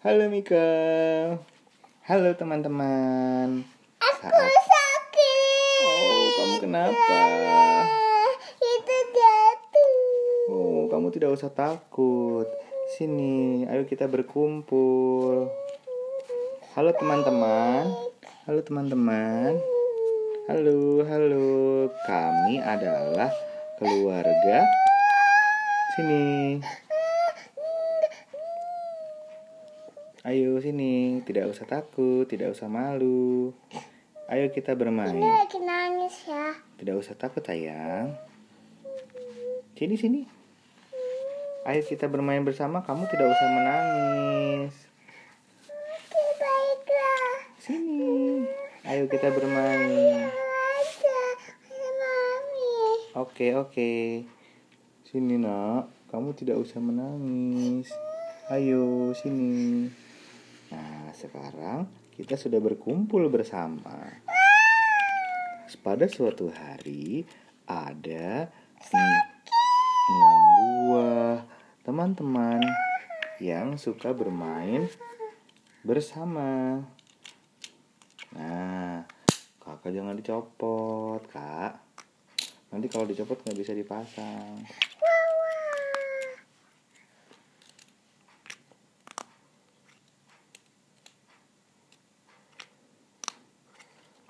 Halo Mika. Halo teman-teman. Aku Saat- sakit. Oh, kamu kenapa? Itu jatuh. Oh, kamu tidak usah takut. Sini, ayo kita berkumpul. Halo teman-teman. Halo teman-teman. Halo, halo. Kami adalah keluarga. Sini. Ayo sini, tidak usah takut, tidak usah malu. Ayo kita Ini bermain. lagi nangis ya. Tidak usah takut sayang. Sini sini. Ayo kita bermain bersama. Kamu tidak usah menangis. Oke, baiklah. Sini. Ayo kita bermain. Aja, mami. Oke oke. Sini nak. Kamu tidak usah menangis. Ayo sini. Nah sekarang kita sudah berkumpul bersama. Pada suatu hari ada en- enam buah teman-teman yang suka bermain bersama. Nah, kakak jangan dicopot, kak. Nanti kalau dicopot nggak bisa dipasang.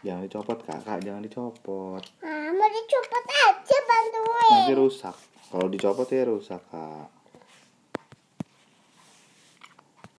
Jangan dicopot, kakak. Jangan dicopot. Mama dicopot aja bantuin. Nanti rusak. Kalau dicopot ya rusak, kak.